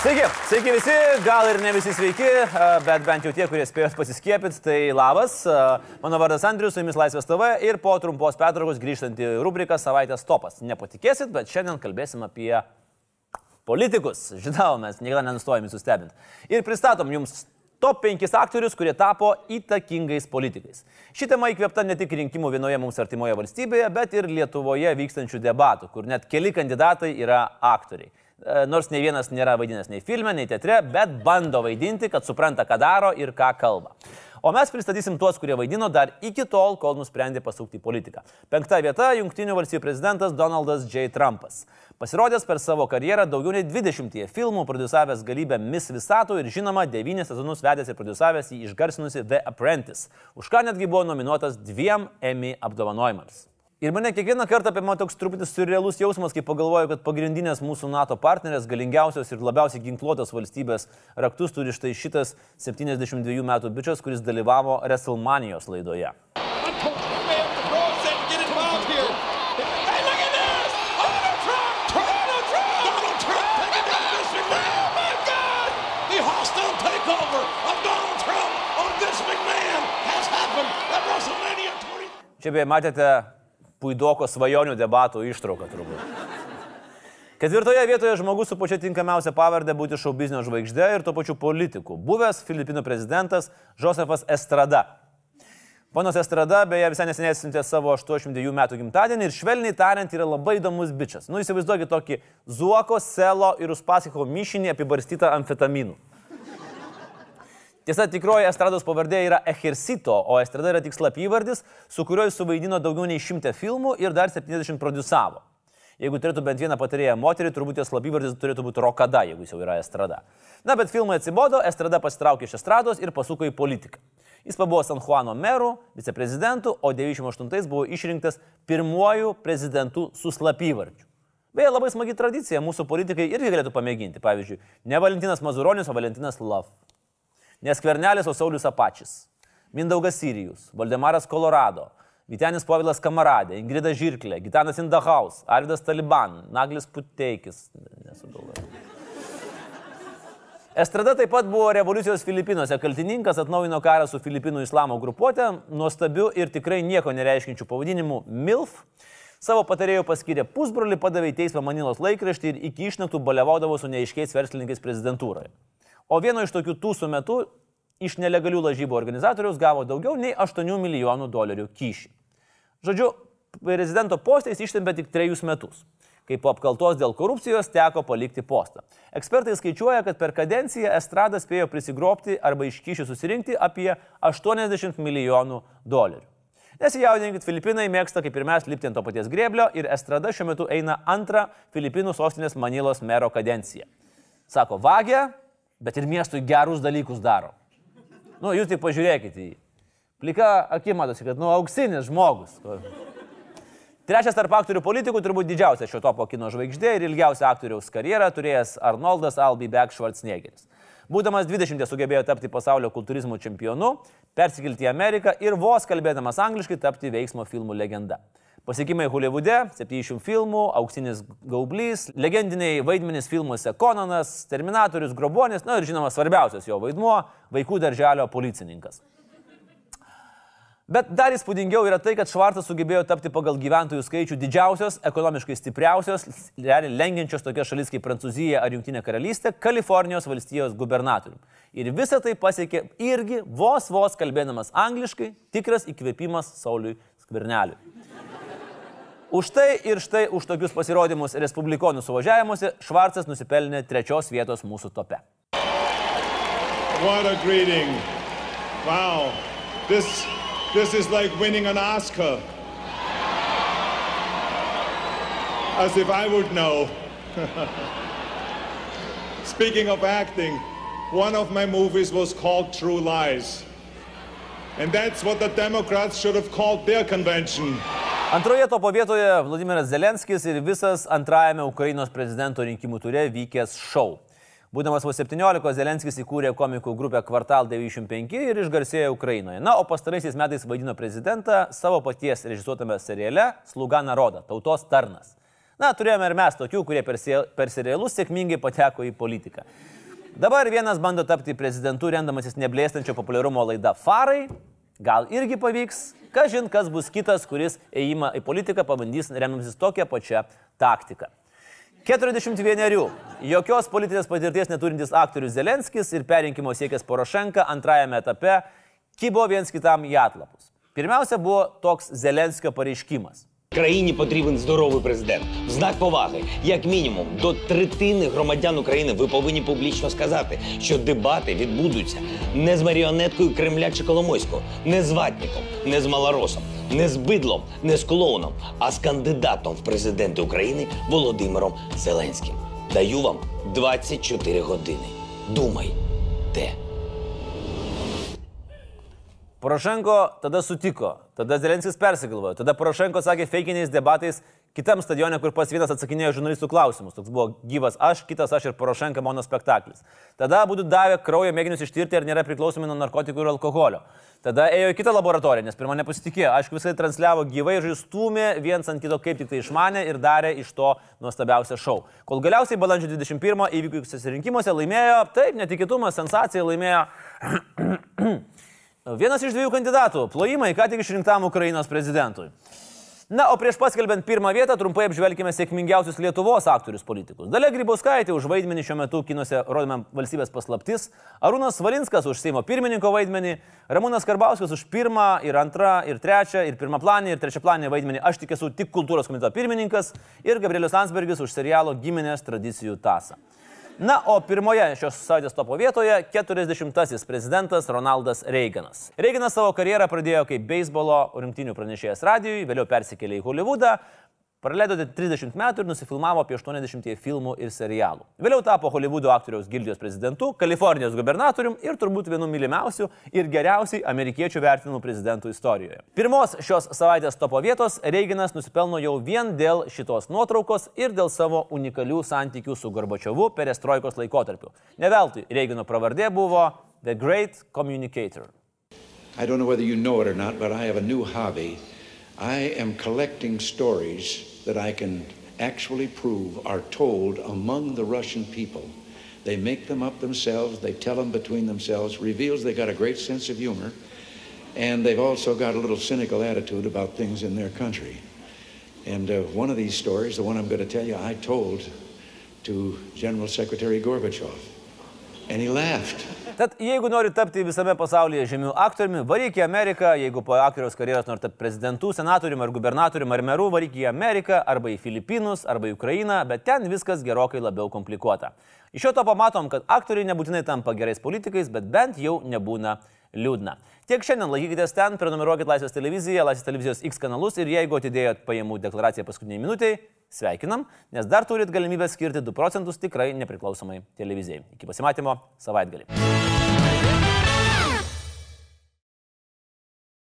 Sveiki, sveiki visi, gal ir ne visi sveiki, bet bent jau tie, kurie spėjot pasiskiepyti, tai labas. Mano vardas Andrius, su jumis Laisvės TV ir po trumpos pertraukos grįžtant į rubriką savaitės topas. Nepatikėsit, bet šiandien kalbėsim apie politikus. Žinau, mes niekada nenustojame sustebinti. Ir pristatom jums top 5 aktorius, kurie tapo įtakingais politikais. Ši tema įkvėpta ne tik rinkimų vienoje mums artimoje valstybėje, bet ir Lietuvoje vykstančių debatų, kur net keli kandidatai yra aktoriai. E, nors ne vienas nėra vaidinęs nei filme, nei teatre, bet bando vaidinti, kad supranta, ką daro ir ką kalba. O mes pristatysim tuos, kurie vaidino dar iki tol, kol nusprendė pasukti į politiką. Penkta vieta - Junktinių valstybių prezidentas Donaldas J. Trumpas. Pasirodęs per savo karjerą daugiau nei 20 filmų, produsavęs galybę Miss Visato ir žinoma 9 sezonus vedęs ir produsavęs į išgarsinusi The Apprentice, už ką netgi buvo nominuotas dviem Emmy apdovanojimams. Ir mane kiekvieną kartą apima toks truputį surrealus jausmas, kai pagalvoju, kad pagrindinės mūsų NATO partnerės, galingiausios ir labiausiai ginkluotos valstybės raktus turi štai šitas 72 metų bičias, kuris dalyvavo WrestleManijos laidoje. Čia beje matėte puidoko svajonių debatų ištrauką turbūt. Ketvirtoje vietoje žmogus su pačia tinkamiausia pavardė būti šou biznio žvaigždė ir tuo pačiu politiku. Buvęs Filipinų prezidentas Josefas Estrada. Ponas Estrada beje visai neseniai atsintė savo 82 metų gimtadienį ir švelniai tariant yra labai įdomus bičias. Nu įsivaizduokit tokį Zuoko, Selo ir Uspasiko mišinį apibarstytą amfetaminų. Tiesa, tikroji estrados pavardė yra Echersito, o estrada yra tik slapyvardis, su kuriuo jis suvaidino daugiau nei 100 filmų ir dar 70 produsavo. Jeigu turėtų bent vieną patarėją moterį, turbūt jos slapyvardis turėtų būti Rokada, jeigu jis jau yra estrada. Na, bet filmai atsibodo, estrada pasitraukė iš estrados ir pasuko į politiką. Jis pabuvo San Juano meru, viceprezidentu, o 98 buvo išrinktas pirmuoju prezidentu su slapyvardžiu. Beje, labai smagi tradicija, mūsų politikai irgi galėtų pamėginti. Pavyzdžiui, ne Valentinas Mazuronis, o Valentinas Love. Nes Kvernelis, o Saulis Apačis, Mindaugas Sirijus, Valdemaras Kolorado, Vitenis Povilas Kamaradė, Ingrida Žirklė, Gitanas Indahaus, Arvidas Taliban, Naglis Puteikis. Nesugalvoju. Estrada taip pat buvo revoliucijos Filipinuose kaltininkas, atnaujino karą su Filipinų islamo grupuotė, nuostabiu ir tikrai nieko nereiškinčiu pavadinimu MILF. Savo patarėjų paskyrė pusbrolį, padavė į teismą Manilos laikraštį ir iki išnaktų balevaudavo su neaiškiais verslininkais prezidentūroje. O vieno iš tokių tūsų metų iš nelegalių lažybų organizatorius gavo daugiau nei 8 milijonų dolerių kyšį. Žodžiu, prezidento postą jis ištempė tik trejus metus, kai po apkaltos dėl korupcijos teko palikti postą. Ekspertai skaičiuoja, kad per kadenciją Estrada spėjo prisigropti arba iš kyšių susirinkti apie 80 milijonų dolerių. Nesijaudinkit, Filipinai mėgsta kaip ir mes lipti ant to paties grėblio ir Estrada šiuo metu eina antrą Filipinų sostinės Manilos mero kadenciją. Sako, vagė, bet ir miestui gerus dalykus daro. Nu, jūs tik pažiūrėkite į jį. Plika akim matosi, kad, nu, auksinis žmogus. Trečias tarp aktorių politikų turbūt didžiausia šio topo kino žvaigždė ir ilgiausia aktoriaus karjerą turėjęs Arnoldas Albibek Schwarzeneggeris. Būdamas 20 sugebėjo tapti pasaulio kultūrizmo čempionu, persikelti į Ameriką ir vos kalbėdamas angliškai tapti veiksmo filmų legenda. Pasiekimai Hollywoode, 700 filmų, auksinis gaublys, legendiniai vaidmenys filmuose Konanas, Terminatorius, Grobonis, na ir žinoma svarbiausias jo vaidmuo - vaikų darželio policininkas. Bet dar įspūdingiau yra tai, kad Švartas sugebėjo tapti pagal gyventojų skaičių didžiausios, ekonomiškai stipriausios, realiai lenkiančios tokias šalis kaip Prancūzija ar Junktinė karalystė, Kalifornijos valstijos gubernatoriumi. Ir visą tai pasiekė irgi vos vos kalbėdamas angliškai, tikras įkvėpimas Sauliui Skverneliui. Už tai ir štai už tokius pasirodymus Respublikonų suvažiavimuose Švarcas nusipelnė trečios vietos mūsų tope. Wow. This, this is like winning an Oscar. As if I would know. Speaking of acting, one of my movies was called True Lies. And that's what the Democrats should have called their convention. Antroje topo vietoje Vladimiras Zelenskis ir visas antrajame Ukrainos prezidento rinkimų turė vykęs šou. Būdamas vos 17, Zelenskis įkūrė komikų grupę Kvartal 95 ir išgarsėjo Ukrainoje. Na, o pastaraisiais metais vaidino prezidentą savo paties režisuotame seriale Sluga Naroda - Tautos tarnas. Na, turėjome ir mes tokių, kurie per serialus sėkmingai pateko į politiką. Dabar vienas bando tapti prezidentu, rendamasis neblėstančio populiarumo laida Farai. Gal irgi pavyks, kažin kas bus kitas, kuris įėjimą į politiką pabandys remdamasis tokią pačią taktiką. 41. Jokios politinės patirties neturintis aktorius Zelenskis ir perinkimo siekęs Porošenka antrajame etape kibo viens kitam į atlapus. Pirmiausia buvo toks Zelenskio pareiškimas. Країні потрібен здоровий президент. В знак поваги, як мінімум, до третини громадян України ви повинні публічно сказати, що дебати відбудуться не з маріонеткою Кремля чи Коломойського, не з ватником, не з малоросом, не з бидлом, не з клоуном, а з кандидатом в президенти України Володимиром Зеленським. Даю вам 24 години. Думайте. Porošenko tada sutiko, tada Zelenskis persigalvojo, tada Porošenko sakė feikiniais debatais kitam stadione, kur pas vienas atsakinėjo žurnalistų klausimus. Toks buvo gyvas aš, kitas aš ir Porošenka monospektaklis. Tada būtų davę kraujo mėginius ištirti, ar nėra priklausomi nuo narkotikų ir alkoholio. Tada ėjo į kitą laboratoriją, nes pirmą nepasitikėjo. Aišku, visai transliavo gyvai ir žaistūmė viens ant kito kaip tik tai išmanė ir darė iš to nuostabiausią šou. Kol galiausiai balandžio 21 įvykusiuose rinkimuose laimėjo, taip, netikėtumas, sensacija laimėjo Vienas iš dviejų kandidatų - plojimai, ką tik išrinktam Ukrainos prezidentui. Na, o prieš paskelbent pirmą vietą trumpai apžvelgime sėkmingiausius Lietuvos aktorius politikus. Dalia Grybauskaitė už vaidmenį šiuo metu kinuose rodome valstybės paslaptis, Arūnas Valinskas už Seimo pirmininko vaidmenį, Ramūnas Karbauskas už pirmą ir antrą ir trečią ir pirmą planį ir trečią planį vaidmenį Aš tik esu tik kultūros komiteto pirmininkas ir Gabrielius Landsbergis už serialo Giminės tradicijų tasą. Na, o pirmoje šios savaitės topo vietoje 40-asis prezidentas Ronaldas Reiganas. Reiganas savo karjerą pradėjo kaip beisbolo rinktinių pranešėjas radijui, vėliau persikėlė į Hollywoodą, Praleido 30 metų ir nusifilmavo apie 80 filmų ir serialų. Vėliau tapo Hollywoodo aktoriaus gildijos prezidentu, Kalifornijos gubernatorium ir turbūt vienu mylimiausių ir geriausiai amerikiečių vertinamų prezidentų istorijoje. Pirmos šios savaitės topo vietos Reiginas nusipelno jau vien dėl šitos nuotraukos ir dėl savo unikalių santykių su Gorbačiovu perestroikos laikotarpiu. Neveltui Reigino pravardė buvo The Great Communicator. I don't know whether you know it or not, but I have a new hobby. I am collecting stories that I can actually prove are told among the Russian people. They make them up themselves, they tell them between themselves, reveals they got a great sense of humor, and they've also got a little cynical attitude about things in their country. And uh, one of these stories, the one I'm going to tell you, I told to General Secretary Gorbachev. And he laughed. Tad jeigu nori tapti visame pasaulyje žymių aktoriumi, varyk į Ameriką, jeigu po aktoriaus karjeros nori tapti prezidentu, senatoriumi ar gubernatoriumi ar meru, varyk į Ameriką arba į Filipinus arba į Ukrainą, bet ten viskas gerokai labiau komplikuota. Iš šio to pamatom, kad aktoriai nebūtinai tampa gerais politikais, bet bent jau nebūna liūdna. Tiek šiandien laikykitės ten, prenumeruokit Laisvės televiziją, Laisvės televizijos X kanalus ir jeigu atidėjot pajamų deklaraciją paskutiniai minutiai, sveikinam, nes dar turit galimybę skirti 2 procentus tikrai nepriklausomai televizijai. Iki pasimatymo savaitgalį.